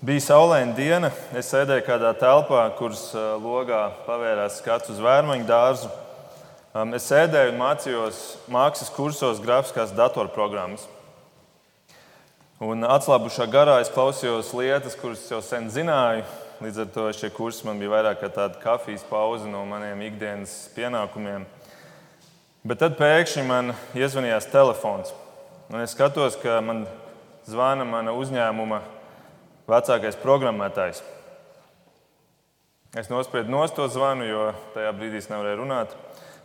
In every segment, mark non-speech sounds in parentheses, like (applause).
Bija saulaina diena. Es sēdēju kādā telpā, kuras logā pavērās skats uz vērmaņu dārzu. Es sēdēju un mācījos mākslas kursos grafiskās datorprogrammas. Un atslābušā garā es klausījos lietas, kuras jau sen zināju. Līdz ar to šie kursi man bija vairāk kā tāda kafijas pauze no maniem ikdienas pienākumiem. Bet tad pēkšņi man iezvanījās telefons. Un es skatos, ka man zvana mana uzņēmuma vecākais programmētājs. Es nospriedu nost to zvanu, jo tajā brīdī es nevarēju runāt.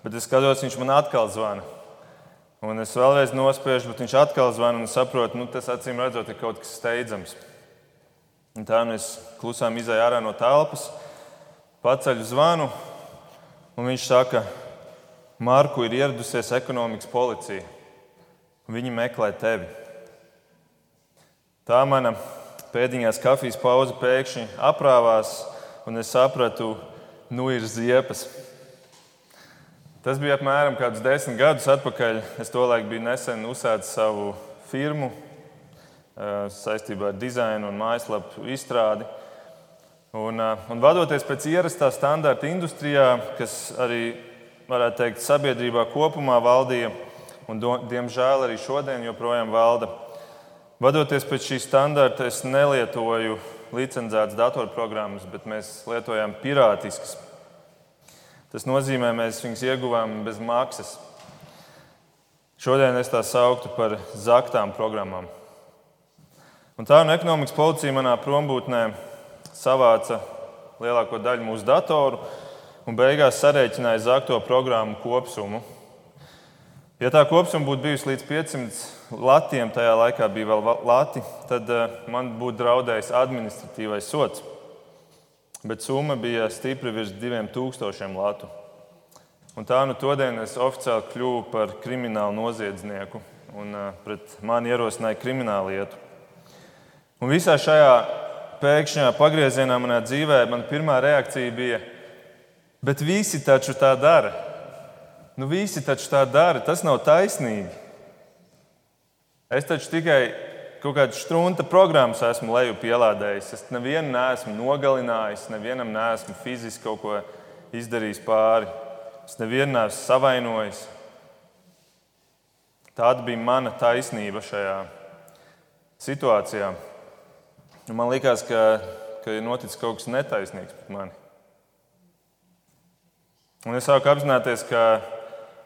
Bet es skatos, viņš man atkal zvana. Un es vēlreiz nospiežu, bet viņš atkal zvana un saprotu, nu, tas acīm redzot, ir kaut kas steidzams. Un tā nu es klusām izēju ārā no telpas, paceļu zvanu, un viņš saka, Marku ir ieradusies ekonomikas policija. Viņi meklē tevi. Tā mana pēdiņās kafijas pauze pēkšņi aprāvās, un es sapratu, nu ir ziepes. Tas bija apmēram kādus desmit gadus atpakaļ. Es tolaik biju nesen uzsācis savu firmu saistībā ar dizainu un mājaslapu izstrādi. Un, un vadoties pēc ierastā standarta industrijā, kas arī, varētu teikt, sabiedrībā kopumā valdīja, un diemžēl arī šodien joprojām valda, Vadoties pēc šī standarta, es nelietoju licencētas datorprogrammas, bet mēs lietojam pirātiskas. Tas nozīmē, mēs viņus ieguvām bez maksas. Šodien es tās sauktu par zaktām programmām. Un tā un ekonomikas policija manā prombūtnē savāca lielāko daļu mūsu datoru un beigās sarēķināja zakto programmu kopsumu. Ja tā kopsumma būtu bijusi līdz 500 latiem tajā laikā bija vēl lati, tad eh, man būtu draudējis administratīvais sots. Bet summa bija stipri virs 2000 latu. Un tā nu todien es oficiāli kļuvu par kriminālu noziedznieku un eh, pret mani ierosināja kriminālu lietu. Un visā šajā pēkšņā pagriezienā manā dzīvē man pirmā reakcija bija, bet visi taču tā dara. Nu, visi taču tā dara, tas nav taisnīgi. Es taču tikai kaut kādas strunta programmas esmu leju pielādējis. Es nevienu neesmu nogalinājis, nevienam neesmu fiziski kaut ko izdarījis pāri. Es nevienu neesmu savainojis. Tāda bija mana taisnība šajā situācijā. Man liekas, ka, ka ir noticis kaut kas netaisnīgs pret mani. Un es sāku apzināties, ka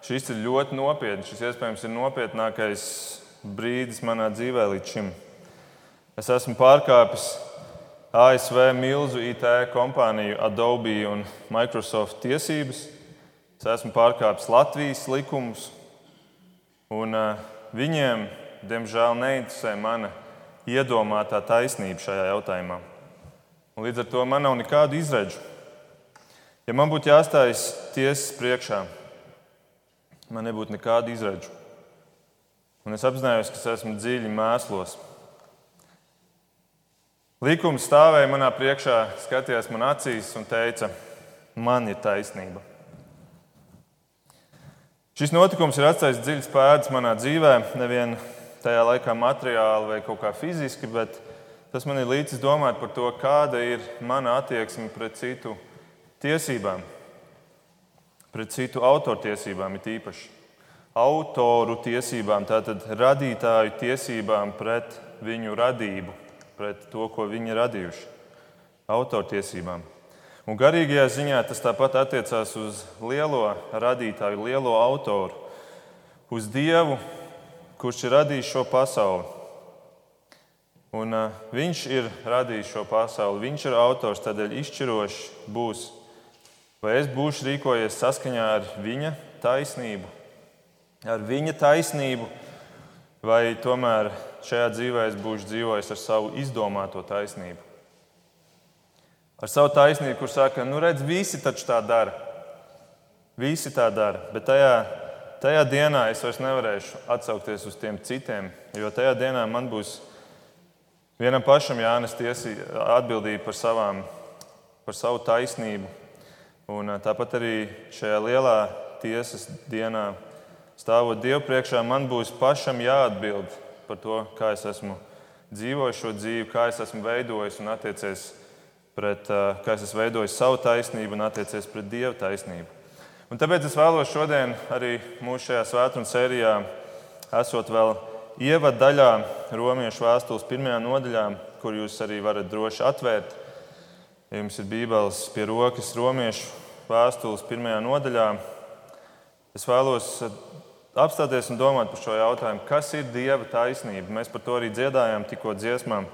šis ir ļoti nopietns. Šis iespējams ir nopietnākais brīdis manā dzīvē līdz šim. Es esmu pārkāpis ASV milzu IT kompāniju Adobe un Microsoft tiesības. Es esmu pārkāpis Latvijas likumus, un uh, viņiem, diemžēl, neinteresē mana iedomātā taisnība šajā jautājumā. Un līdz ar to man nav nekādu izredzu. Ja man būtu jāstājas tiesas priekšā, man nebūtu nekādu izredzu. Un es apzinājos, ka es esmu dziļi mēslos. Likums stāvēja manā priekšā, skatījās man acīs un teica, man ir taisnība. Šis notikums ir atstājis dziļas pēdas manā dzīvē, nevien tajā laikā materiāli vai kaut kā fiziski, bet tas man ir līdzis domāt par to, kāda ir mana attieksme pret citu tiesībām, pret citu autortiesībām it īpaši autoru tiesībām, tātad radītāju tiesībām pret viņu radību, pret to, ko viņi ir radījuši, autortiesībām. Un garīgajā ziņā tas tāpat attiecās uz lielo radītāju, lielo autoru, uz Dievu, kurš ir radījis šo pasauli. Un, uh, viņš ir radījis šo pasauli, viņš ir autors, tādēļ izšķiroši būs, vai es būšu rīkojies saskaņā ar viņa taisnību, ar viņa taisnību, vai tomēr šajā dzīvē es būšu dzīvojis ar savu izdomāto taisnību. Ar savu taisnību, kur saka, nu redz, visi taču tā dara. Visi tā dara, bet tajā, tajā dienā es vairs nevarēšu atsaukties uz tiem citiem, jo tajā dienā man būs vienam pašam jānes tiesi, atbildība par, savām, par savu taisnību. Un tāpat arī šajā lielā tiesas dienā Stāvot Dievu priekšā, man būs pašam jāatbild par to, kā es esmu dzīvoju šo dzīvi, kā es esmu veidojis un attiecies pret, kā es esmu veidojis savu taisnību un attiecies pret Dieva taisnību. Un tāpēc es vēlos šodien arī mūsu šajā svētdienas sērijā, esot vēl ievadu daļā, Romiešu vēstules pirmajā nodaļā, kur jūs arī varat droši atvērt. Ja jums ir Bībeles pie rokas Romiešu vēstules pirmajā nodaļā, es vēlos apstāties un domāt par šo jautājumu, kas ir Dieva taisnība. Mēs par to arī dziedājām tikko dziesmām.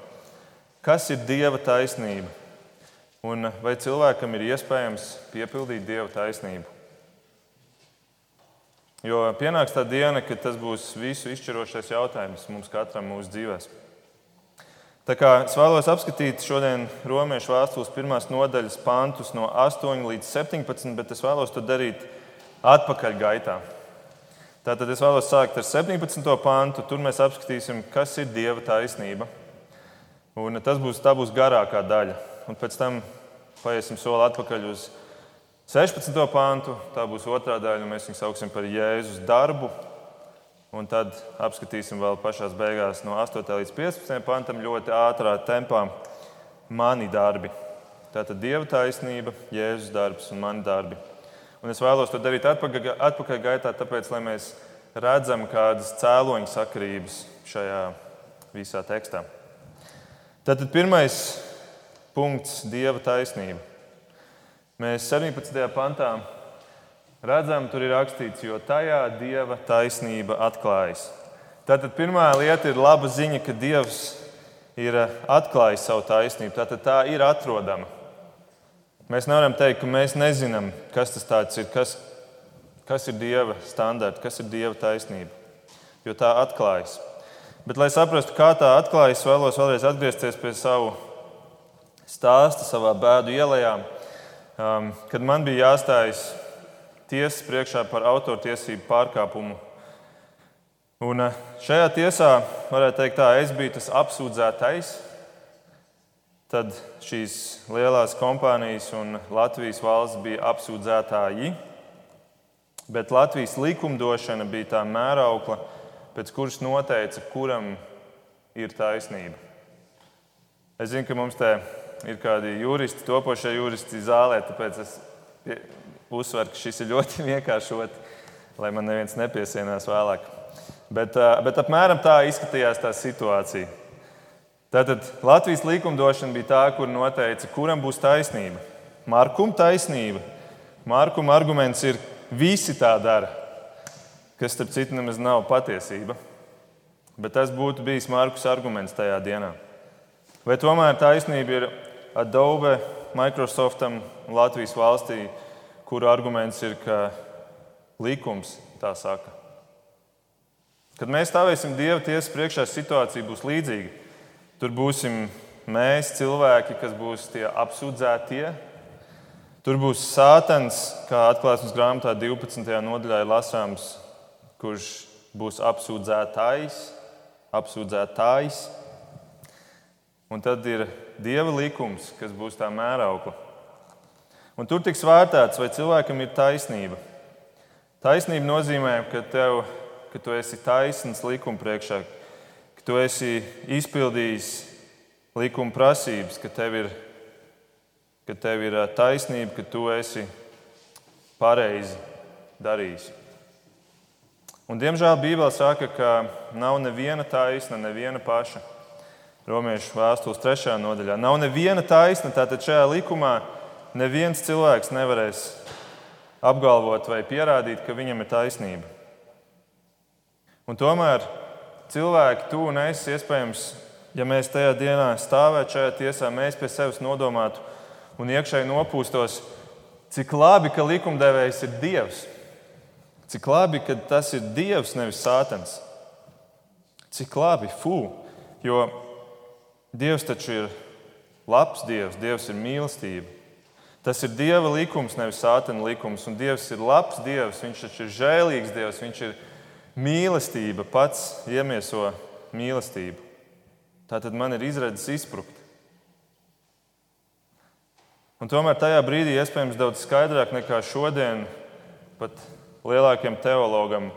Kas ir Dieva taisnība? Un vai cilvēkam ir iespējams piepildīt Dieva taisnību? Jo pienāks tā diena, kad tas būs visu izšķirošais jautājums mums katram mūsu dzīvēm. Tā kā es vēlos apskatīt šodien Romiešu vēstules pirmās nodaļas pantus no 8 līdz 17, bet es vēlos to darīt atpakaļ gaitā. Tātad es vēlos sākt ar 17. pantu. Tur mēs apskatīsim, kas ir Dieva taisnība. Un tas būs, būs garākā daļa. Un pēc tam paiesim soli atpakaļ uz 16. pantu. Tā būs otrā daļa, un mēs viņu sauksim par Jēzus darbu. Un tad apskatīsim vēl pašā beigās no 8. līdz 15. pantam ļoti ātrā tempā mani darbi. Tātad Dieva taisnība, Jēzus darbs un mani darbi. Un es vēlos to darīt atpakaļ, gaitā, tāpēc, lai mēs redzam kādas cēloņa sakarības šajā visā tekstā. Tātad pirmais punkts - Dieva taisnība. Mēs 17. pantā redzam, tur ir rakstīts, jo tajā Dieva taisnība atklājas. Tātad pirmā lieta ir laba ziņa, ka Dievs ir atklājis savu taisnību. Tātad tā ir atrodama. Mēs nevaram teikt, ka mēs nezinām, kas tas ir, kas, kas ir Dieva standarts, kas ir Dieva taisnība. Jo tā atklājas. Bet, lai saprastu, kā tā atklājas, vēlos vēlreiz atgriezties pie savu stāstu savā bēdu ielā, um, kad man bija jāstājas tiesas priekšā par autortiesību pārkāpumu. Un uh, šajā tiesā, varētu teikt, tā, es biju tas apsūdzētais, Tad šīs lielās kompānijas un Latvijas valsts bija apsūdzētāji, bet Latvijas likumdošana bija tā mēraukla, pēc kuras noteica, kuram ir taisnība. Es zinu, ka mums te ir kādi juristi, topošie juristi zālē, tāpēc es uzsveru, ka šis ir ļoti (laughs) vienkāršot, lai man neviens nepiesienās vēlāk. Bet, bet apmēram tā izskatījās tā situācija. Tātad Latvijas likumdošana bija tā, kur noteica, kuram būs taisnība. Markuma taisnība. Markuma arguments ir, visi tā dara, kas, starp citu, nemaz nav patiesība. Bet tas būtu bijis Markus arguments tajā dienā. Vai tomēr taisnība ir Adobe, Microsoftam Latvijas valstī, kuru arguments ir, ka likums tā saka? Kad mēs stāvēsim Dieva tiesas priekšā, situācija būs līdzīga. Tur būsim mēs, cilvēki, kas būs tie apsūdzētie. Tur būs sātans, kā atklāsmes grāmatā 12. nodaļā lasāms, kurš būs apsūdzētājs, apsūdzētājs. Un tad ir dieva likums, kas būs tā mēraukla. Un tur tiks vērtēts, vai cilvēkam ir taisnība. Taisnība nozīmē, ka, tev, ka tu esi taisns likuma priekšā, tu esi izpildījis likuma prasības, ka tev ir, ka tev ir taisnība, ka tu esi pareizi darījis. Un, diemžēl Bībelē saka, ka nav neviena taisna, neviena paša. Romiešu vēstules trešajā nodaļā. Nav neviena taisna, tātad šajā likumā neviens cilvēks nevarēs apgalvot vai pierādīt, ka viņam ir taisnība. Un tomēr cilvēki, tu un es, iespējams, ja mēs tajā dienā stāvētu šajā tiesā, mēs pie sevis nodomātu un iekšēji nopūstos, cik labi, ka likumdevējs ir Dievs. Cik labi, ka tas ir Dievs, nevis Sātans. Cik labi, fū, jo Dievs taču ir labs Dievs, Dievs ir mīlestība. Tas ir Dieva likums, nevis Sātana likums. Un Dievs ir labs Dievs, Viņš taču ir žēlīgs Dievs, Viņš ir Mīlestība pats iemieso mīlestību. Tā tad man ir izredzes izprukt. Un tomēr tajā brīdī, iespējams, daudz skaidrāk nekā šodien, pat lielākiem teologam,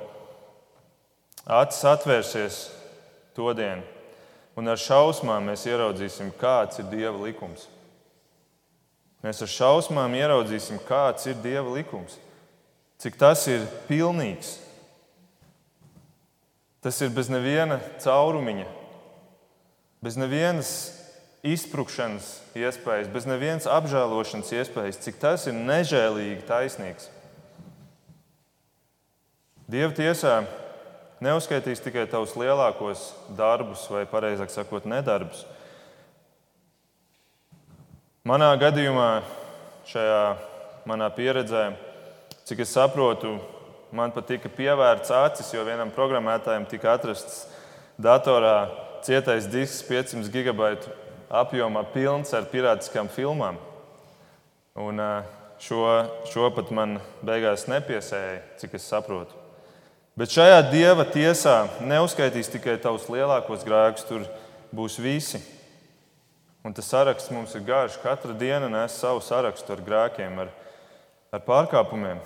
acis atvērsies to dienu. un ar šausmām mēs ieraudzīsim, kāds ir Dieva likums. Mēs ar šausmām ieraudzīsim, kāds ir Dieva likums, cik tas ir pilnīgs. Tas ir bez neviena caurumiņa, bez nevienas izprukšanas iespējas, bez nevienas apžēlošanas iespējas, cik tas ir nežēlīgi taisnīgs. Dieva tiesā neuzskaitīs tikai tavus lielākos darbus, vai precīzāk sakot, nedarbus. Manā gadījumā, šajā manā pieredzē, cik es saprotu, man pat tika pievērts acis, jo vienam programmētājam tika atrasts datorā cietais disks 500 gigabaitu apjomā pilns ar pirātiskām filmām. Un šo, šo pat man beigās nepiesēja, cik es saprotu. Bet šajā dieva tiesā neuzskaitīs tikai tavus lielākos grēkus, tur būs visi. Un tas saraksts mums ir garš. Katra diena nes savu sarakstu ar grēkiem, ar, ar pārkāpumiem.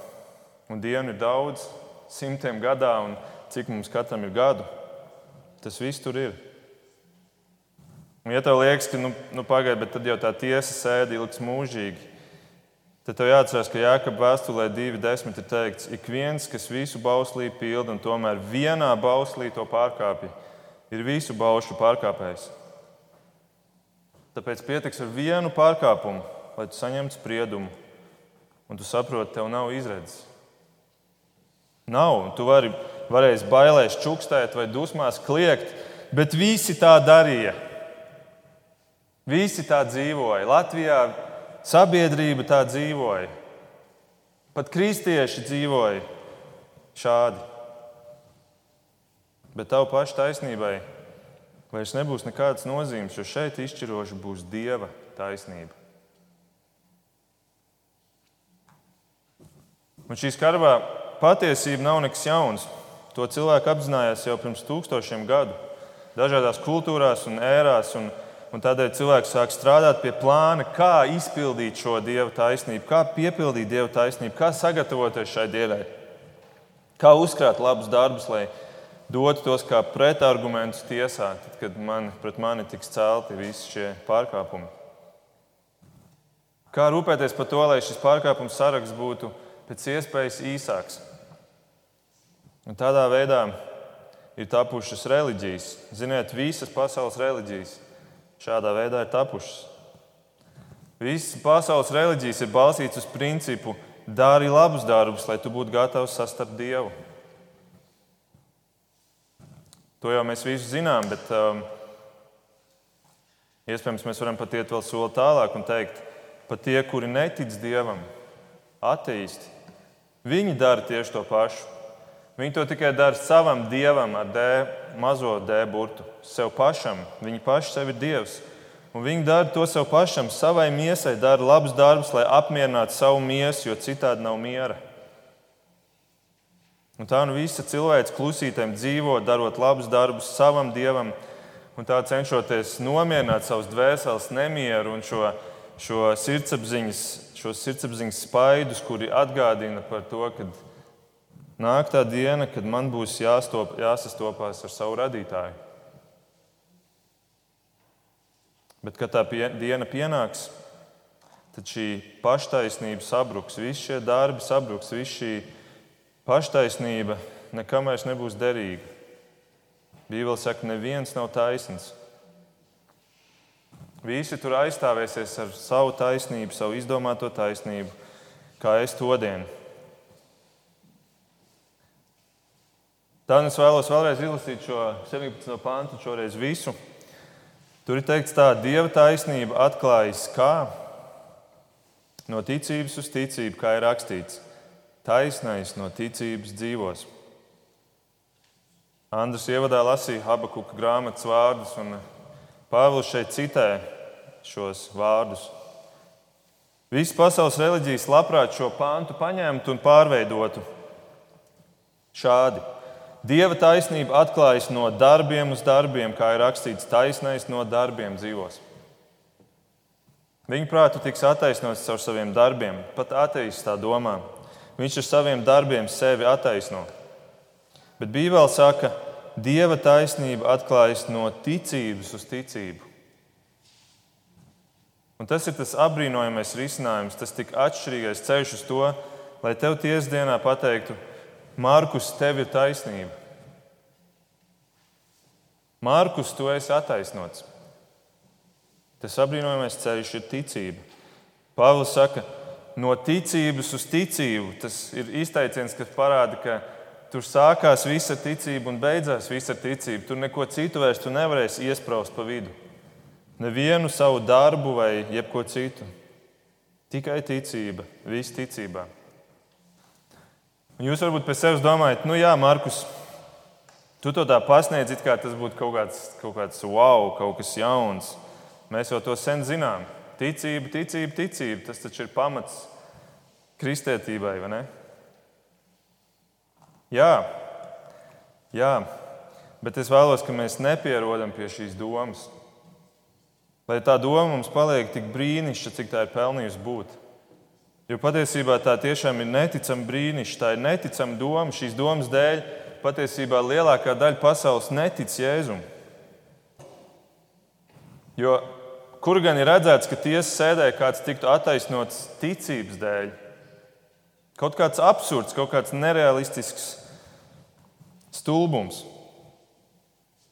Un dienu ir daudz, simtiem gadā, un cik mums katram ir gadu. Tas viss tur ir. Un, ja tev liekas, ka nu, nu, pagaidi, bet tad jau tā tiesa sēdi ilgs mūžīgi, tad tev jāatcerās, ka Jāekaba vēstulē 2.10 ir teikts, ik viens, kas visu bauslī pilda un tomēr vienā bauslī to pārkāpja, ir visu baušu pārkāpējs. Tāpēc pietiks ar vienu pārkāpumu, lai tu saņemtu spriedumu, un tu saproti, tev nav izredzes. Nav, tu vari, varēsi bailēs čukstēt vai dusmās kliegt, bet visi tā darīja. Visi tā dzīvoja. Latvijā sabiedrība tā dzīvoja. Pat kristieši dzīvoja šādi. Bet tavu pašu taisnībai vairs nebūs nekādas nozīmes, jo šeit izšķiroša būs Dieva taisnība. Un šī skarbā patiesība nav nekas jauns. To cilvēku apzinājās jau pirms tūkstošiem gadu, dažādās kultūrās un ērās. Un Un tādēļ cilvēks sāk strādāt pie plāna, kā izpildīt šo dieva taisnību, kā piepildīt dieva taisnību, kā sagatavoties šai dienai, kā uzkrāt labus darbus, lai dotu tos kā pretargumentus tiesā, tad, kad man, pret mani tiks celti visi šie pārkāpumi. Kā rūpēties par to, lai šis pārkāpums saraksts būtu pēc iespējas īsāks. Un tādā veidā ir tapušas reliģijas. Ziniet, visas pasaules reliģijas šādā veidā ir tapušas. Visas pasaules reliģijas ir balstītas uz principu, dari labus darbus, lai tu būtu gatavs sastapt Dievu. To jau mēs visi zinām, bet um, iespējams mēs varam pat iet vēl soli tālāk un teikt, pat tie, kuri netic Dievam, ateisti, viņi dara tieši to pašu. Viņi to tikai dara savam dievam ar D, mazo D burtu, sev pašam. Viņi paši sev ir dievs. Un viņi dara to sev pašam, savai miesai, dara labus darbus, lai apmierinātu savu miesu, jo citādi nav miera. Un tā nu visa cilvēks klusītēm dzīvo, darot labus darbus savam dievam, un tā cenšoties nomierināt savus dvēseles nemieru un šo, šo sirdsapziņas, šo sirdsapziņas spaidus, kuri atgādina par to, ka nāk tā diena, kad man būs jāstop, jāsastopās ar savu radītāju. Bet, kad tā pie, diena pienāks, tad šī paštaisnība sabruks, visi šie darbi sabruks, visa šī paštaisnība nekam vairs nebūs derīga. Bībeli saka, neviens nav taisns. Visi tur aizstāvēsies ar savu taisnību, savu izdomāto taisnību, kā es to dienu. Tad es vēlos vēlreiz izlasīt šo 17. pāntu, šoreiz visu. Tur ir teikts, tā Dieva taisnība atklājas kā no ticības uz ticību, kā ir rakstīts. Taisnais no ticības dzīvos. Andris ievadā lasīja Habakuka grāmatas vārdus, un Pāvils šeit citē šos vārdus. Visas pasaules reliģijas labprāt šo pāntu paņemtu un pārveidotu šādi. Dieva taisnība atklājas no darbiem uz darbiem, kā ir rakstīts, taisnais no darbiem dzīvos. Viņa prātu tiks attaisnots caur saviem darbiem, pat ateists tā domā. Viņš ar saviem darbiem sevi attaisno. Bet Bībele saka, Dieva taisnība atklājas no ticības uz ticību. Un tas ir tas apbrīnojamais risinājums, tas tik atšķirīgais ceļš uz to, lai tev tiesdienā pateiktu, Mārkus, tev ir taisnība. Mārkus, tu esi attaisnots. Tas apbrīnojamais ceļš ir ticība. Pāvils saka, no ticības uz ticību. Tas ir izteiciens, kas parāda, ka Tur sākās visa ticība un beidzās visa ticība. Tur neko citu vairs nevarēsi iesprāst pa vidu. Nevienu savu darbu vai jebko citu. Tikai ticība, viss ticībā. Jūs varbūt pēc sevis domājat, nu jā, Markus, tu to tā pasniedz, it kā tas būtu kaut kāds, kaut kāds wow, kaut kas jauns. Mēs jau to sen zinām. Ticība, ticība, ticība. Tas taču ir pamats kristētībai, vai ne? Jā, jā, bet es vēlos, ka mēs nepierodam pie šīs domas. Lai tā doma mums paliek tik brīnišķīga, cik tā ir pelnījusi būt. Jo patiesībā tā tiešām ir neticama brīnišķīga, tā ir neticama doma. Šīs domas dēļ patiesībā lielākā daļa pasaules netic Jēzum. Jo kur gan ir redzēts, ka tiesas sēdē kāds tiktu attaisnots ticības dēļ? Kaut kāds absurds, kaut kāds nerealistisks stulbums.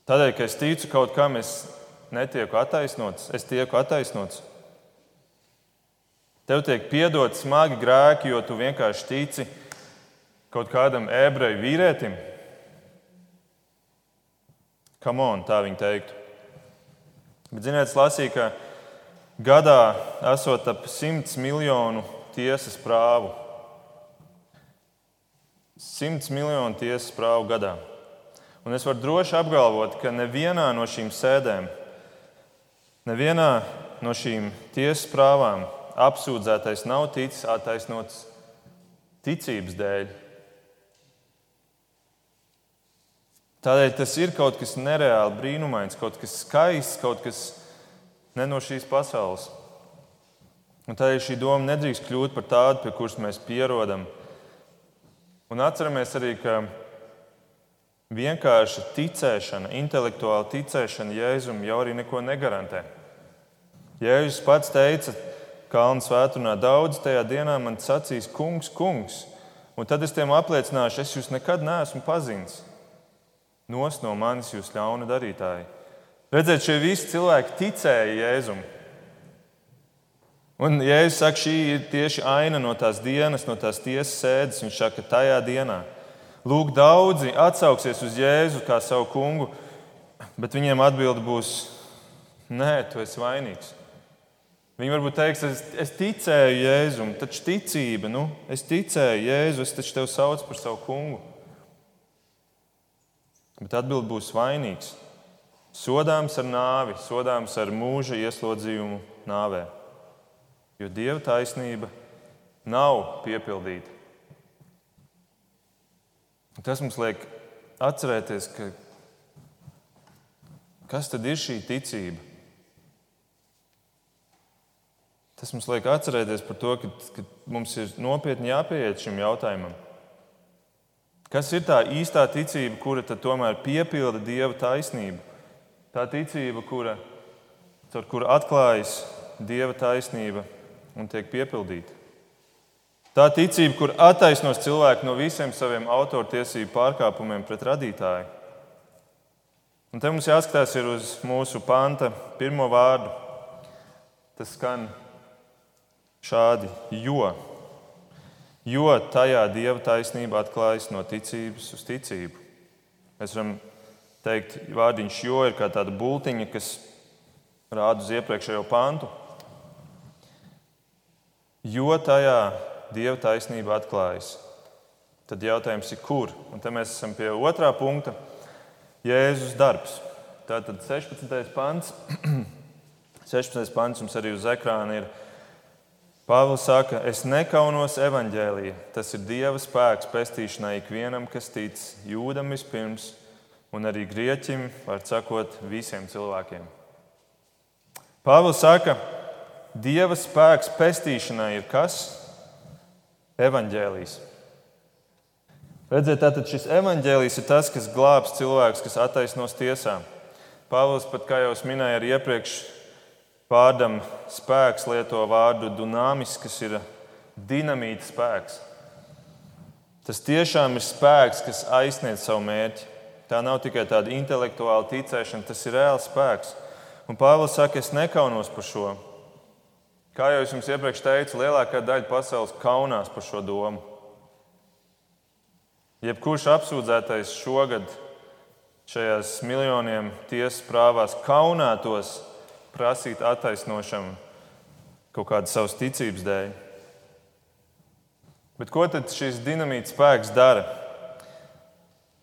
Tādēļ, ka es ticu kaut kam, es netieku attaisnots, es tieku attaisnots. Tev tiek piedot smagi grēki, jo tu vienkārši tici kaut kādam ebreju vīrietim. Come on, tā viņi teiktu. Bet, ziniet, es lasīju, ka gadā esot ap 100 miljonu tiesas prāvu. 100 miljonu tiesas prāvu gadā. Un es varu droši apgalvot, ka nevienā no šīm sēdēm, nevienā no šīm tiesas prāvām apsūdzētais nav ticis attaisnots ticības dēļ. Tādēļ tas ir kaut kas nereāli brīnumains, kaut kas skaists, kaut kas ne no šīs pasaules. Un tādēļ šī doma nedrīkst kļūt par tādu, pie kuras mēs pierodam Un atceramies arī, ka vienkārša ticēšana, intelektuāla ticēšana Jēzum jau arī neko negarantē. Jēzus pats teica, Kalnu svētdienā daudz tajā dienā man sacīs, kungs, kungs, un tad es tiem apliecināšu, es jūs nekad neesmu pazinis. Nos no manis jūs ļauna darītāji. Redziet, šie visi cilvēki ticēja Jēzumam. Un Jēzus saka, šī ir tieši aina no tās dienas, no tās tiesas sēdes. Viņš saka, tajā dienā. Lūk, daudzi atsauksies uz Jēzu kā savu kungu, bet viņiem atbilde būs: Nē, tu esi vainīgs. Viņi varbūt teiks, es, es ticēju Jēzum, taču ticība, nu, es ticēju Jēzu, es taču tevi saucu par savu kungu. Bet atbilde būs vainīgs. Sodāms ar nāvi, sodāms ar mūža ieslodzījumu nāvē jo Dieva taisnība nav piepildīta. Tas mums liek atcerēties, ka kas tad ir šī ticība? Tas mums liek atcerēties par to, ka, ka mums ir nopietni jāpieiet šim jautājumam. Kas ir tā īstā ticība, kura tomēr piepilda Dieva taisnību? Tā ticība, kura, caur kuru atklājas Dieva taisnība un tiek piepildīta. Tā ticība, kur attaisnos cilvēku no visiem saviem autortiesību pārkāpumiem pret radītāju. Un te mums jāskatās uz mūsu panta pirmo vārdu. Tas skan šādi, jo. Jo tajā dieva taisnība atklājas no ticības uz ticību. Mēs varam teikt, vārdiņš jo ir kā tāda bultiņa, kas rāda uz iepriekšējo pantu jo tajā dieva taisnība atklājas. Tad jautājums ir, kur? Un te mēs esam pie otrā punkta - Jēzus darbs. Tātad 16. pants. (clears throat) 16. pants jums arī uz ekrāna ir. Pāvils saka, es nekaunos evaņģēlīja. Tas ir Dieva spēks pestīšanai ikvienam, kas tic jūdam vispirms, un arī grieķim, var sakot, visiem cilvēkiem. Pāvils saka, Dieva spēks pestīšanai ir kas? Evanģēlijs. Redziet, tātad šis evaņģēlijs ir tas, kas glābs cilvēkus, kas attaisnos tiesām. Pāvils pat, kā jau minēju, arī iepriekš vārdam spēks lieto vārdu dunāmis, kas ir dinamīta spēks. Tas tiešām ir spēks, kas aizsniedz savu mērķi. Tā nav tikai tāda intelektuāla ticēšana, tas ir reāls spēks. Un Pāvils saka, es nekaunos par šo. Kā jau es jums iepriekš teicu, lielākā daļa pasaules kaunās par šo domu. Jebkurš apsūdzētais šogad šajās miljoniem tiesas prāvās kaunētos prasīt attaisnošanu kaut kādas savas ticības dēļ. Bet ko tad šis dinamīts spēks dara?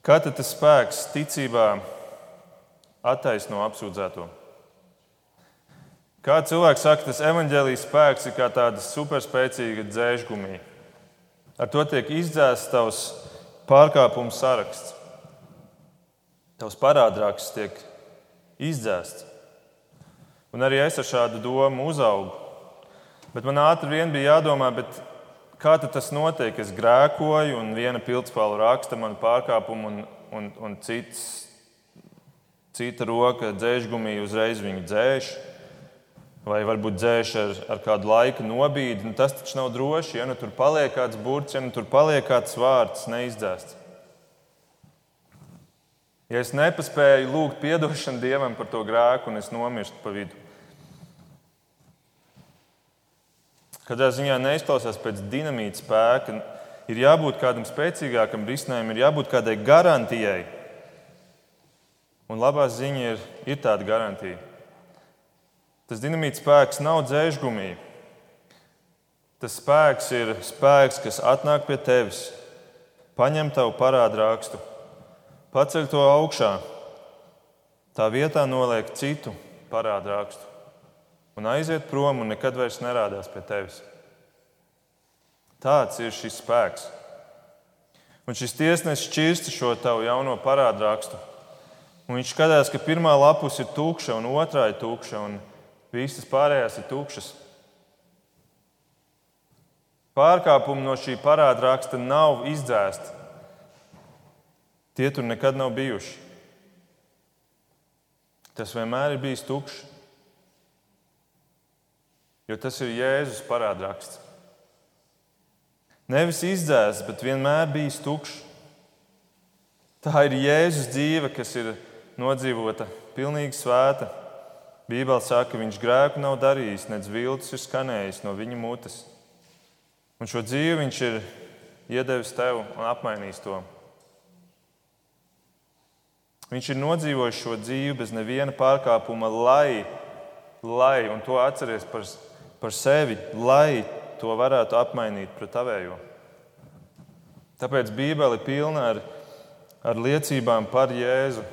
Kā tad tas spēks ticībā attaisno apsūdzēto? Kā cilvēks saka, tas evaņģēlijas spēks ir kā tāda superspēcīga dzēžgumija. Ar to tiek izdzēsts tavs pārkāpumu saraksts. Tavs parādraksts tiek izdzēsts. Un arī es ar šādu domu uzaugu. Bet man ātri vien bija jādomā, kā tas notiek. Es grēkoju, un viena pildspāla raksta man pārkāpumu, un, un, un cits, cita roka dzēžgumī uzreiz viņu dzēš. Vai varbūt dzēš ar, ar kādu laiku nobīdi. Nu, tas taču nav droši. Ja nu tur paliek kāds burts, ja nu tur paliek kāds vārds, neizdzēsts. Ja es nepaspēju lūgt atdošanu Dievam par to grēku, un es nomirstu pa vidu, kādā ziņā neizklausās pēc dinamīta spēka, ir jābūt kādam spēcīgākam risinājumam, ir jābūt kādai garantijai. Un labā ziņa ir, ir tāda garantija. Tas dinamīta spēks nav dzēžgumija. Tas spēks ir spēks, kas atnāk pie tevis, paņem tavu parādu rakstu, paceļ to augšā, tā vietā noliek citu parādu rakstu un aiziet prom un nekad vairs nerādās pie tevis. Tāds ir šis spēks. Un šis tiesnesis šķirsta šo tavu jauno parādu rakstu. Un viņš skatās, ka pirmā lapus ir tukša un otrā ir tukša. Un Visas pārējās ir tukšas. Pārkāpumi no šī parāda raksta nav izdzēsti. Tie tur nekad nav bijuši. Tas vienmēr ir bijis tukšs. Jo tas ir Jēzus parādraksts. Nevis izdzēsts, bet vienmēr bijis tukšs. Tā ir Jēzus dzīve, kas ir nodzīvota, pilnīgi svēta, Bībeli saka, ka viņš grēku nav darījis, nedz viltus ir skanējis no viņa mutes. Un šo dzīvi viņš ir iedevis tev un apmainījis to. Viņš ir nodzīvojis šo dzīvi bez neviena pārkāpuma, lai, lai un to atceries par, par sevi, lai to varētu apmainīt pret tavējo. Tāpēc Bībele ir pilna ar, ar liecībām par Jēzu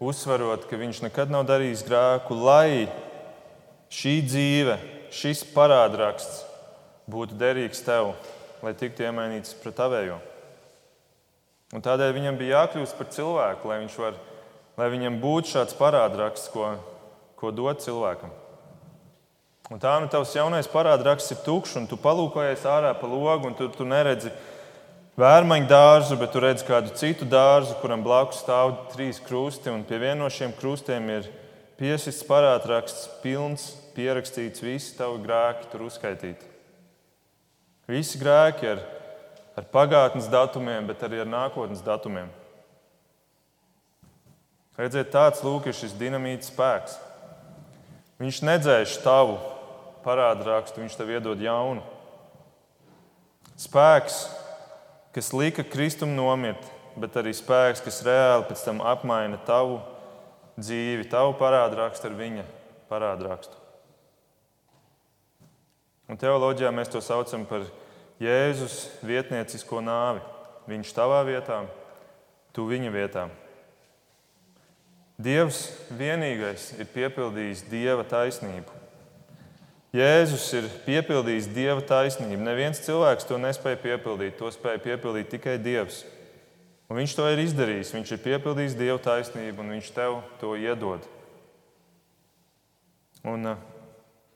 uzsverot, ka viņš nekad nav darījis grēku, lai šī dzīve, šis parādraksts būtu derīgs tev, lai tiktu iemainīts pret tavējo. Un tādēļ viņam bija jākļūst par cilvēku, lai, var, lai viņam būtu šāds parādraksts, ko, ko dot cilvēkam. Un tā nu tavs jaunais parādraksts ir tukšs, un tu palūkojies ārā pa logu, un tu, tu neredzi, vērmaņu dārzu, bet tu redz kādu citu dārzu, kuram blakus stāv trīs krusti, un pie viena no šiem krustiem ir piesists parādraksts, pilns, pierakstīts, visi tavi grēki tur uzskaitīti. Visi grēki ar, ar pagātnes datumiem, bet arī ar nākotnes datumiem. Redziet, tāds lūk ir šis dinamīts spēks. Viņš nedzēš tavu parādrakstu, viņš tev iedod jaunu. Spēks kas lika Kristum nomirt, bet arī spēks, kas reāli pēc tam apmaina tavu dzīvi, tavu parādrakstu ar viņa parādrakstu. Un teoloģijā mēs to saucam par Jēzus vietniecisko nāvi. Viņš tavā vietā, tu viņa vietā. Dievs vienīgais ir piepildījis dieva taisnību. Jēzus ir piepildījis dieva taisnību. Neviens cilvēks to nespēja piepildīt. To spēja piepildīt tikai Dievs. Un viņš to ir izdarījis. Viņš ir piepildījis dieva taisnību, un viņš tev to iedod. Un uh,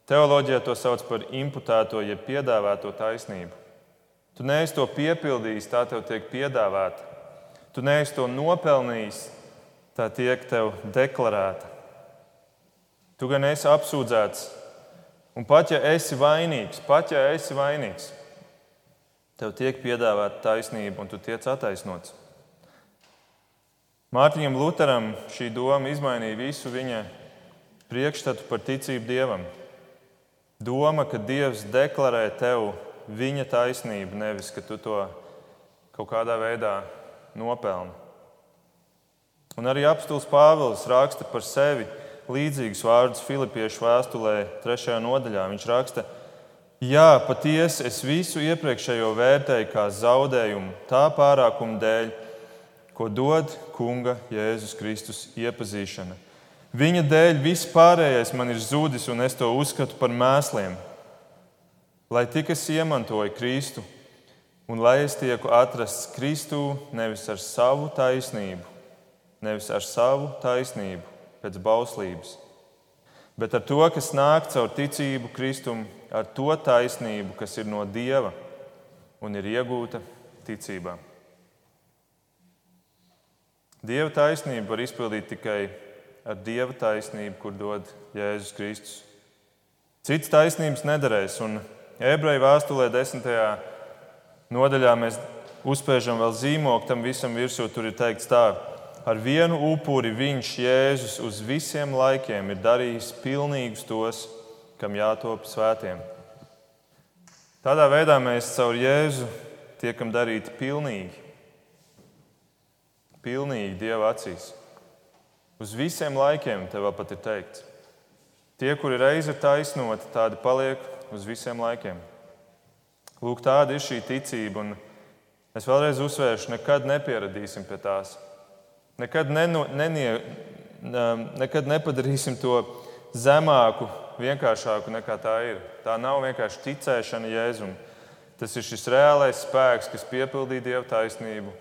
teoloģijā to sauc par imputēto, jeb piedāvāto taisnību. Tu neesi to piepildījis, tā tev tiek piedāvāta. Tu neesi to nopelnījis, tā tiek tev deklarēta. Tu gan esi apsūdzēts, un pat ja esi vainīgs, pat ja esi vainīgs, tev tiek piedāvāta taisnība, un tu tiec attaisnots. Mārtiņam Lutheram šī doma izmainīja visu viņa priekšstatu par ticību Dievam. Doma, ka Dievs deklarē tev viņa taisnību, nevis ka tu to kaut kādā veidā nopelni. Un arī apstults Pāvils raksta par sevi līdzīgus vārdus Filipiešu vēstulē, 3. nodaļā. Viņš raksta, Jā, patiesi es visu iepriekšējo vērtēju kā zaudējumu tā pārākuma dēļ, ko dod Kunga Jēzus Kristus iepazīšana. Viņa dēļ viss pārējais man ir zudis, un es to uzskatu par mēsliem. Lai tik es iemantoju Kristu, un lai es tieku atrasts Kristū nevis ar savu taisnību, nevis ar savu taisnību pēc bauslības, bet ar to, kas nāk caur ticību Kristum, ar to taisnību, kas ir no Dieva un ir iegūta ticībā. Dieva taisnību var izpildīt tikai ar Dieva taisnību, kur dod Jēzus Kristus. Cits taisnības nederēs, un ebreju vēstulē, desmitajā nodaļā, mēs uzspiežam vēl zīmogu tam visam virsū. Tur ir teikts tā, ar vienu upuri viņš, Jēzus, uz visiem laikiem ir darījis pilnīgus tos, kam jātop svētiem. Tādā veidā mēs caur Jēzu tiekam darīti pilnīgi pilnīgi Dieva acīs. Uz visiem laikiem te vēl pat ir teikts. Tie, kuri reiz ir taisnoti, tādi paliek uz visiem laikiem. Lūk, tāda ir šī ticība. Un es vēlreiz uzsvēršu, nekad nepieradīsim pie tās. Nekad, neno, nenie, nekad nepadarīsim to zemāku, vienkāršāku nekā tā ir. Tā nav vienkārši ticēšana Jēzum. Tas ir šis reālais spēks, kas piepildīja Dieva taisnību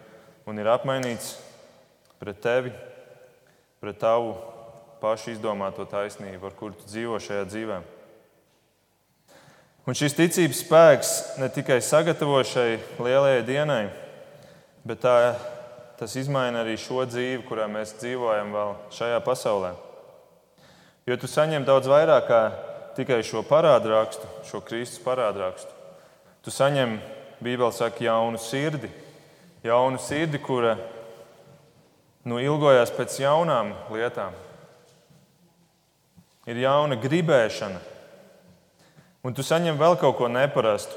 un ir apmainīts pret tevi, pret tavu pašu izdomāto taisnību, ar kuru tu dzīvo šajā dzīvē. Un šis ticības spēks ne tikai sagatavo šai lielajai dienai, bet tā, tas izmaina arī šo dzīvi, kurā mēs dzīvojam vēl šajā pasaulē. Jo tu saņem daudz vairāk kā tikai šo parādu rakstu, šo Kristus parādu rakstu. Tu saņem, Bībelē saka, jaunu sirdi, jaunu sirdi, kura nu, ilgojās pēc jaunām lietām. Ir jauna gribēšana, un tu saņem vēl kaut ko neparastu.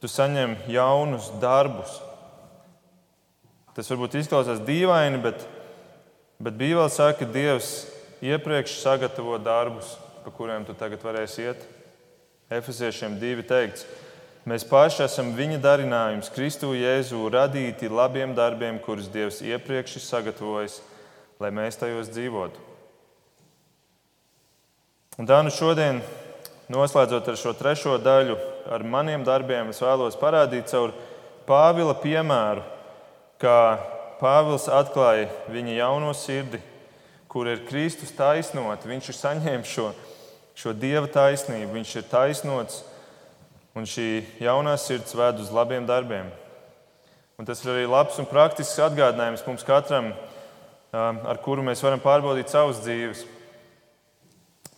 Tu saņem jaunus darbus. Tas varbūt izklausās dīvaini, bet, bet Bībelē saka, ka Dievs iepriekš sagatavo darbus, pa kuriem tu tagad varēsi iet. Efeziešiem divi teikts, Mēs paši esam viņa darinājums, Kristu Jēzu, radīti labiem darbiem, kurus Dievs iepriekš ir sagatavojis, lai mēs tajos dzīvotu. Un tā nu šodien, noslēdzot ar šo trešo daļu, ar maniem darbiem, es vēlos parādīt caur Pāvila piemēru, kā Pāvils atklāja viņa jauno sirdi, kur ir Kristus taisnot. Viņš ir saņēmis šo, šo dieva taisnību, viņš ir taisnots un šī jaunā sirds ved uz labiem darbiem. Un tas ir arī labs un praktisks atgādinājums mums katram, ar kuru mēs varam pārbaudīt savas dzīves.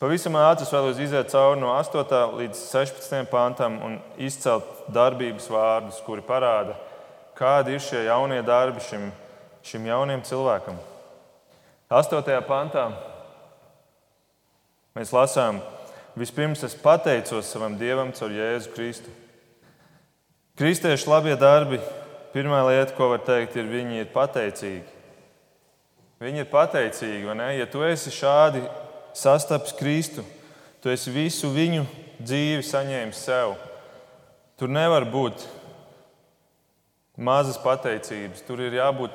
Pavisam ātri vēlos iziet cauri no 8. līdz 16. pantam un izcelt darbības vārdus, kuri parāda, kādi ir šie jaunie darbi šim, šim jaunam cilvēkam. 8. pantā mēs lasām, Vispirms es pateicos savam Dievam caur Jēzu Kristu. Kristiešu labie darbi, pirmā lieta, ko var teikt, ir, viņi ir pateicīgi. Viņi ir pateicīgi, vai ne? Ja tu esi šādi sastaps Kristu, tu esi visu viņu dzīvi saņēmis sev. Tur nevar būt mazas pateicības. Tur ir jābūt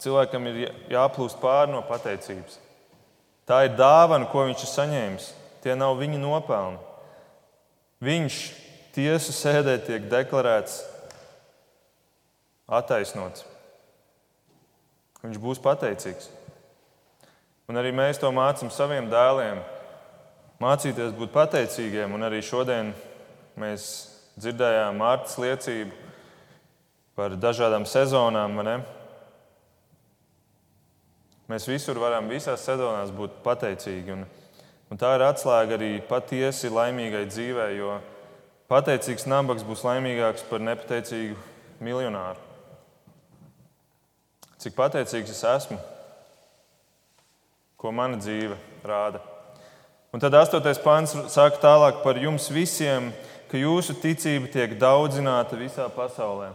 cilvēkam, ir jāplūst pāri no pateicības. Tā ir dāvana, ko viņš ir saņēmis. Tie nav viņa nopelni. Viņš tiesu sēdē tiek deklarēts attaisnots. Viņš būs pateicīgs. Un arī mēs to mācām saviem dēliem. Mācīties būt pateicīgiem, un arī šodien mēs dzirdējām Mārtas liecību, par dažādām sezonām. Mēs visur varam, visās sezonās būt pateicīgi. Un, un tā ir atslēga arī patiesi laimīgai dzīvei, jo pateicīgs nabaks būs laimīgāks par nepateicīgu miljonāru. Cik pateicīgs es esmu, ko mana dzīve rāda. Un tad astotais pāns saka tālāk par jums visiem, ka jūsu ticība tiek daudzināta visā pasaulē.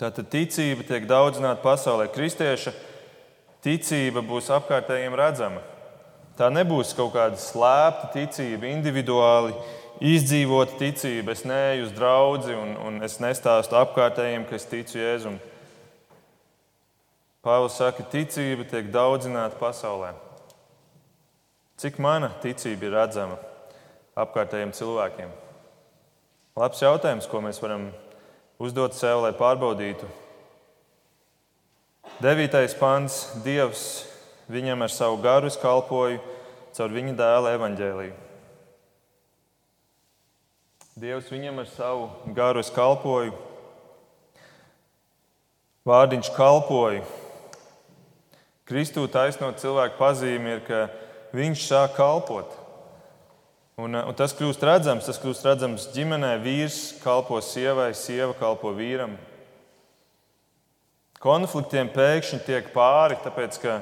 Tātad ticība tiek daudzināta pasaulē. Kristieša ticība būs apkārtējiem redzama. Tā nebūs kaut kāda slēpta ticība, individuāli izdzīvota ticība. Es neeju uz draugu un, un es nestāstu apkārtējiem, ka es ticu Jēzum. Pāvils saka, ka ticība tiek daudzināta pasaulē. Cik mana ticība ir redzama apkārtējiem cilvēkiem? Labs jautājums, ko mēs varam uzdot sev, lai pārbaudītu. Devītais pants - Dievs viņam ar savu garu kalpoju caur viņa dēla evaņģēliju. Dievs viņam ar savu garu kalpoju. Vārdiņš kalpoju. Kristū taisnot cilvēku pazīme ir, ka viņš sāk kalpot. Un, un tas kļūst redzams, tas kļūst redzams ģimenē. Vīrs kalpo sievai, sieva kalpo vīram. Konfliktiem pēkšņi tiek pāri, tāpēc ka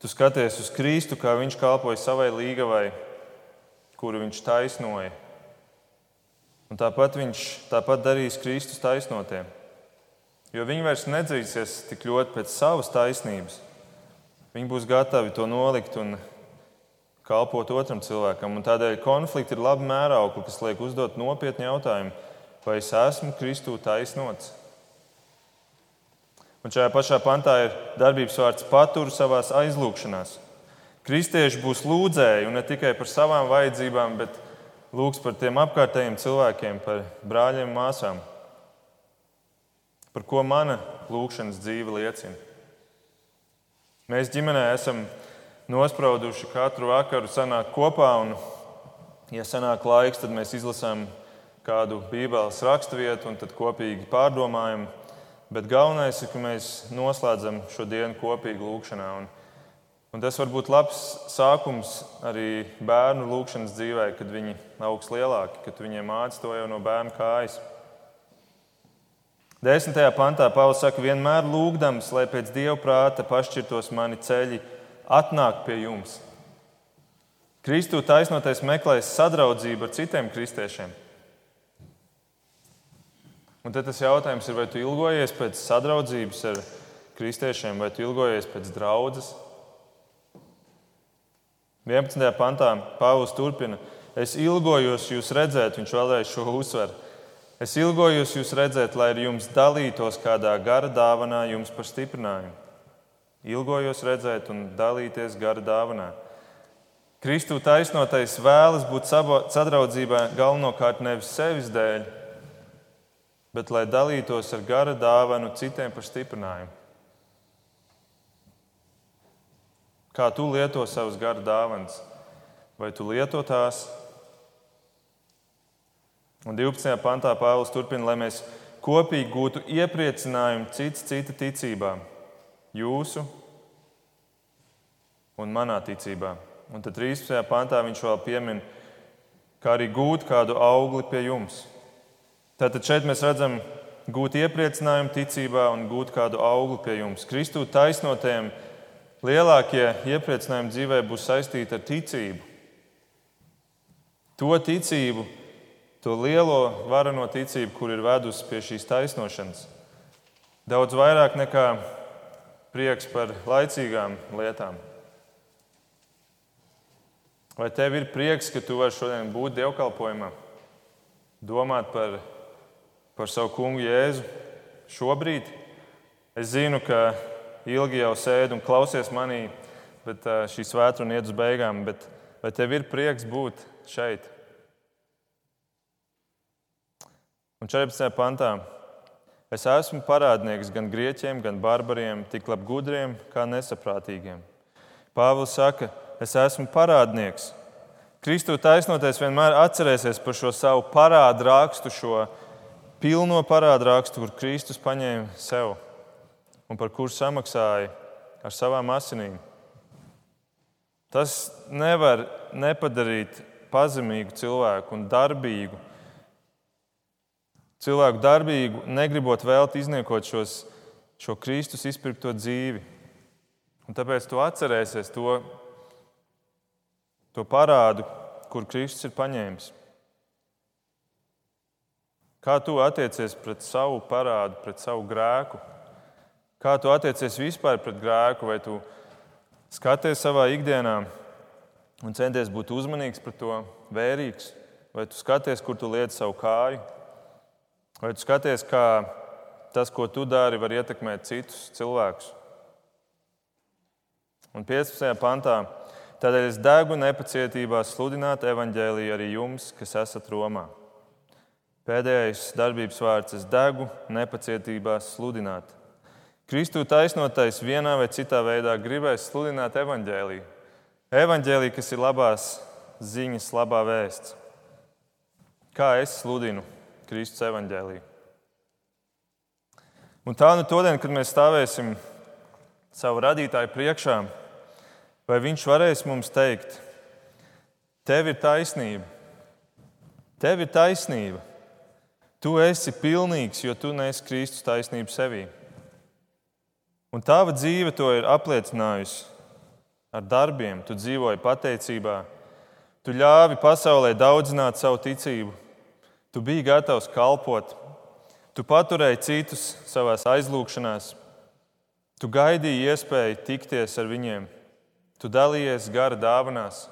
tu skaties uz Kristu, kā viņš kalpoja savai līgavai, kuru viņš taisnoja. Un tāpat viņš tāpat darīs Kristus taisnotiem. Jo viņi vairs nedzīsies tik ļoti pēc savas taisnības. Viņi būs gatavi to nolikt un kalpot otram cilvēkam. Un tādēļ konflikti ir labi mēraukli, kas liek uzdot nopietnu jautājumu, vai es esmu Kristū taisnots. Un šajā pašā pantā ir darbības vārds patur savā aizlūgšanās. Kristieši būs lūdzēji un ne tikai par savām vajadzībām, bet lūgs par tiem apkārtējiem cilvēkiem, par brāļiem māsām. Par ko mana lūgšanas dzīve liecina? Mēs ģimenē esam nosprauduši katru vakaru sanākt kopā. Un, ja sanāk laiks, tad mēs izlasām kādu Bībeles raksturvietu un tad kopīgi pārdomājam. Bet galvenais ir, ka mēs noslēdzam šo dienu kopīgi lūgšanā. Un, un tas var būt labs sākums arī bērnu lūgšanas dzīvē, kad viņi augs lielāki, kad viņiem mācīs to jau no bērna kājas. Desmitajā pantā Pāvils saka, vienmēr lūgdams, lai pēc dieva prāta pašķirtos mani ceļi atnāk pie jums. Kristu taisnotais meklēs sadraudzību ar citiem kristiešiem. Un tad tas jautājums ir, vai tu ilgojies pēc sadraudzības ar kristiešiem, vai tu ilgojies pēc draudzes? 11. pantā Pāvils turpina: Es ilgojos jūs redzēt, viņš vēlreiz šo uzsver. Es ilgojos jūs redzēt, lai ar jums dalītos kādā gara dāvanā jums par stiprinājumu. Ilgojos redzēt un dalīties gara dāvanā. Kristu taisnotais vēlas būt sadraudzībā galvenokārt nevis sevis dēļ, bet lai dalītos ar gara dāvanu citiem par stiprinājumu. Kā tu lieto savas gara dāvanas? Vai tu lieto tās? Un 12. pantā Pāvils turpina, lai mēs kopīgi gūtu iepriecinājumu cits cita ticībām jūsu un manā ticībā. Un tad 13. pantā viņš vēl piemin, kā arī gūt kādu augli pie jums. Tātad šeit mēs redzam gūt iepriecinājumu ticībā un gūt kādu augli pie jums. Kristū taisnotiem lielākie iepriecinājumi dzīvē būs saistīti ar ticību. To ticību, to lielo varano ticību, kur ir vedusi pie šīs taisnošanas. Daudz vairāk nekā prieks par laicīgām lietām? Vai tev ir prieks, ka tu vari šodien būt dievkalpojumā, domāt par, par savu kungu Jēzu šobrīd? Es zinu, ka ilgi jau sēdi un klausies manī, bet šī svētdiena iet uz beigām. Vai tev ir prieks būt šeit? Un 14. pantā Es esmu parādnieks gan grieķiem, gan barbariem, tik labi gudriem, kā nesaprātīgiem. Pāvils saka, es esmu parādnieks. Kristu taisnoties vienmēr atcerēsies par šo savu parādu rakstu, šo pilno parādu rakstu, kur Kristus paņēma sev un par kuru samaksāja ar savām asinīm. Tas nevar nepadarīt pazemīgu cilvēku un darbīgu. Cilvēku darbīgu, negribot vēlēt izniekot šos, šo Kristus izpirkto dzīvi. Un tāpēc tu atcerēsies to, to parādu, kur Kristus ir paņēmis. Kā tu attiecies pret savu parādu, pret savu grēku? Kā tu attiecies vispār pret grēku? Vai tu skaties savā ikdienā un centies būt uzmanīgs par to, vērīgs? Vai tu skaties, kur tu liec savu kāju? Vai tu skaties, kā tas, ko tu dari, var ietekmēt citus cilvēkus? Un 15. pantā Tādēļ es degu nepacietībā sludināt evaņģēlīju arī jums, kas esat Romā. Pēdējais darbības vārds - es degu nepacietībā sludināt. Kristu taisnotais vienā vai citā veidā gribēs sludināt evaņģēlīju. Evaņģēlīja, kas ir labās ziņas, labā vēsts. Kā es sludinu Kristus evaņģēlīju? Un tā nu todien, kad mēs stāvēsim savu radītāju priekšā, Vai viņš varēs mums teikt, tev ir taisnība, tev ir taisnība, tu esi pilnīgs, jo tu nesi Kristus taisnību sevī. Un tava dzīve to ir apliecinājusi ar darbiem. Tu dzīvoji pateicībā, tu ļāvi pasaulē daudzināt savu ticību, tu biji gatavs kalpot, tu paturēji citus savā aizlūgšanās, tu gaidīji iespēju tikties ar viņiem. Tu dalījies gara dāvanās,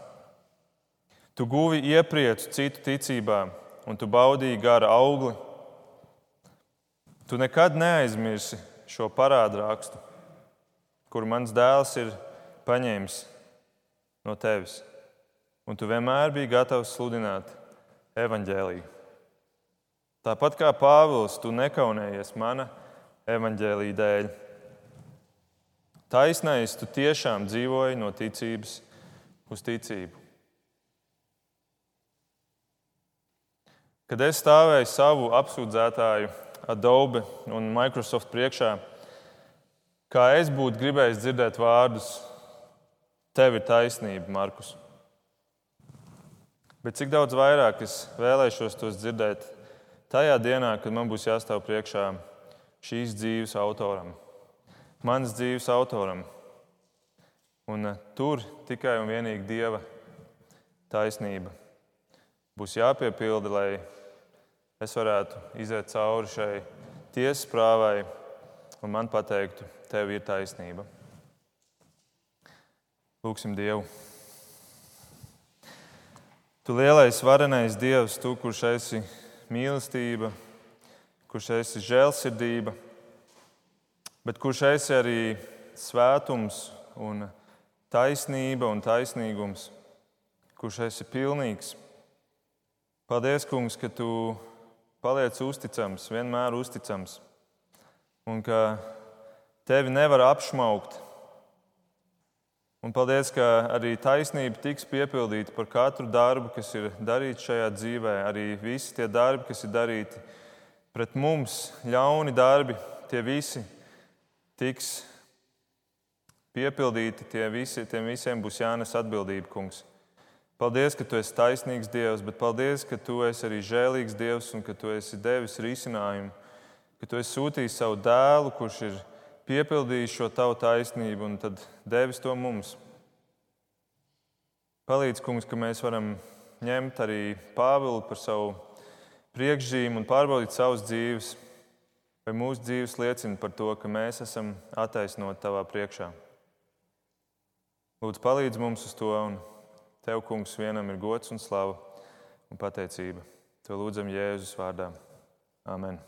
tu guvi iepriecu citu ticībā, un tu baudīji gara augli. Tu nekad neaizmirsi šo parādu rakstu, kuru mans dēls ir paņēmis no tevis, un tu vienmēr biji gatavs sludināt evaņģēlīju. Tāpat kā Pāvils, tu nekaunējies mana evaņģēlīja dēļ. Taisnais, tu tiešām dzīvoji no ticības uz ticību. Kad es stāvēju savu apsūdzētāju Adobe un Microsoft priekšā, kā es būtu gribējis dzirdēt vārdus: Tev ir taisnība, Markus. Bet cik daudz vairāk es vēlēšos tos dzirdēt tajā dienā, kad man būs jāstāv priekšā šīs dzīves autoram manas dzīves autoram. Un eh, tur tikai un vienīgi Dieva taisnība būs jāpiepilda, lai es varētu iziet cauri šai tiesas prāvai un man pateiktu, tev ir taisnība. Lūksim Dievu. Tu lielais, varenais Dievs, tu, kurš esi mīlestība, kurš esi žēlsirdība bet kurš esi arī svētums un taisnība un taisnīgums, kurš esi pilnīgs. Paldies, Kungs, ka Tu paliec uzticams, vienmēr uzticams, un ka Tevi nevar apšaukt. Un paldies, ka arī taisnība tiks piepildīta par katru darbu, kas ir darīts šajā dzīvē. Arī visi tie darbi, kas ir darīti pret mums, ļauni darbi, tie visi tiks piepildīti, tie visi, tiem visiem būs jānes atbildība, kungs. Paldies, ka tu esi taisnīgs Dievs, bet paldies, ka tu esi arī žēlīgs Dievs un ka tu esi devis risinājumu, ka tu esi sūtījis savu dēlu, kurš ir piepildījis šo tavu taisnību un tad devis to mums. Palīdz, kungs, ka mēs varam ņemt arī Pāvilu par savu priekšzīmu un pārbaudīt savas dzīves vai mūsu dzīves liecina par to, ka mēs esam attaisnoti tavā priekšā. Lūdzu, palīdz mums uz to, un tev, kungs, vienam ir gods un slava un pateicība. To lūdzam Jēzus vārdā. Amen.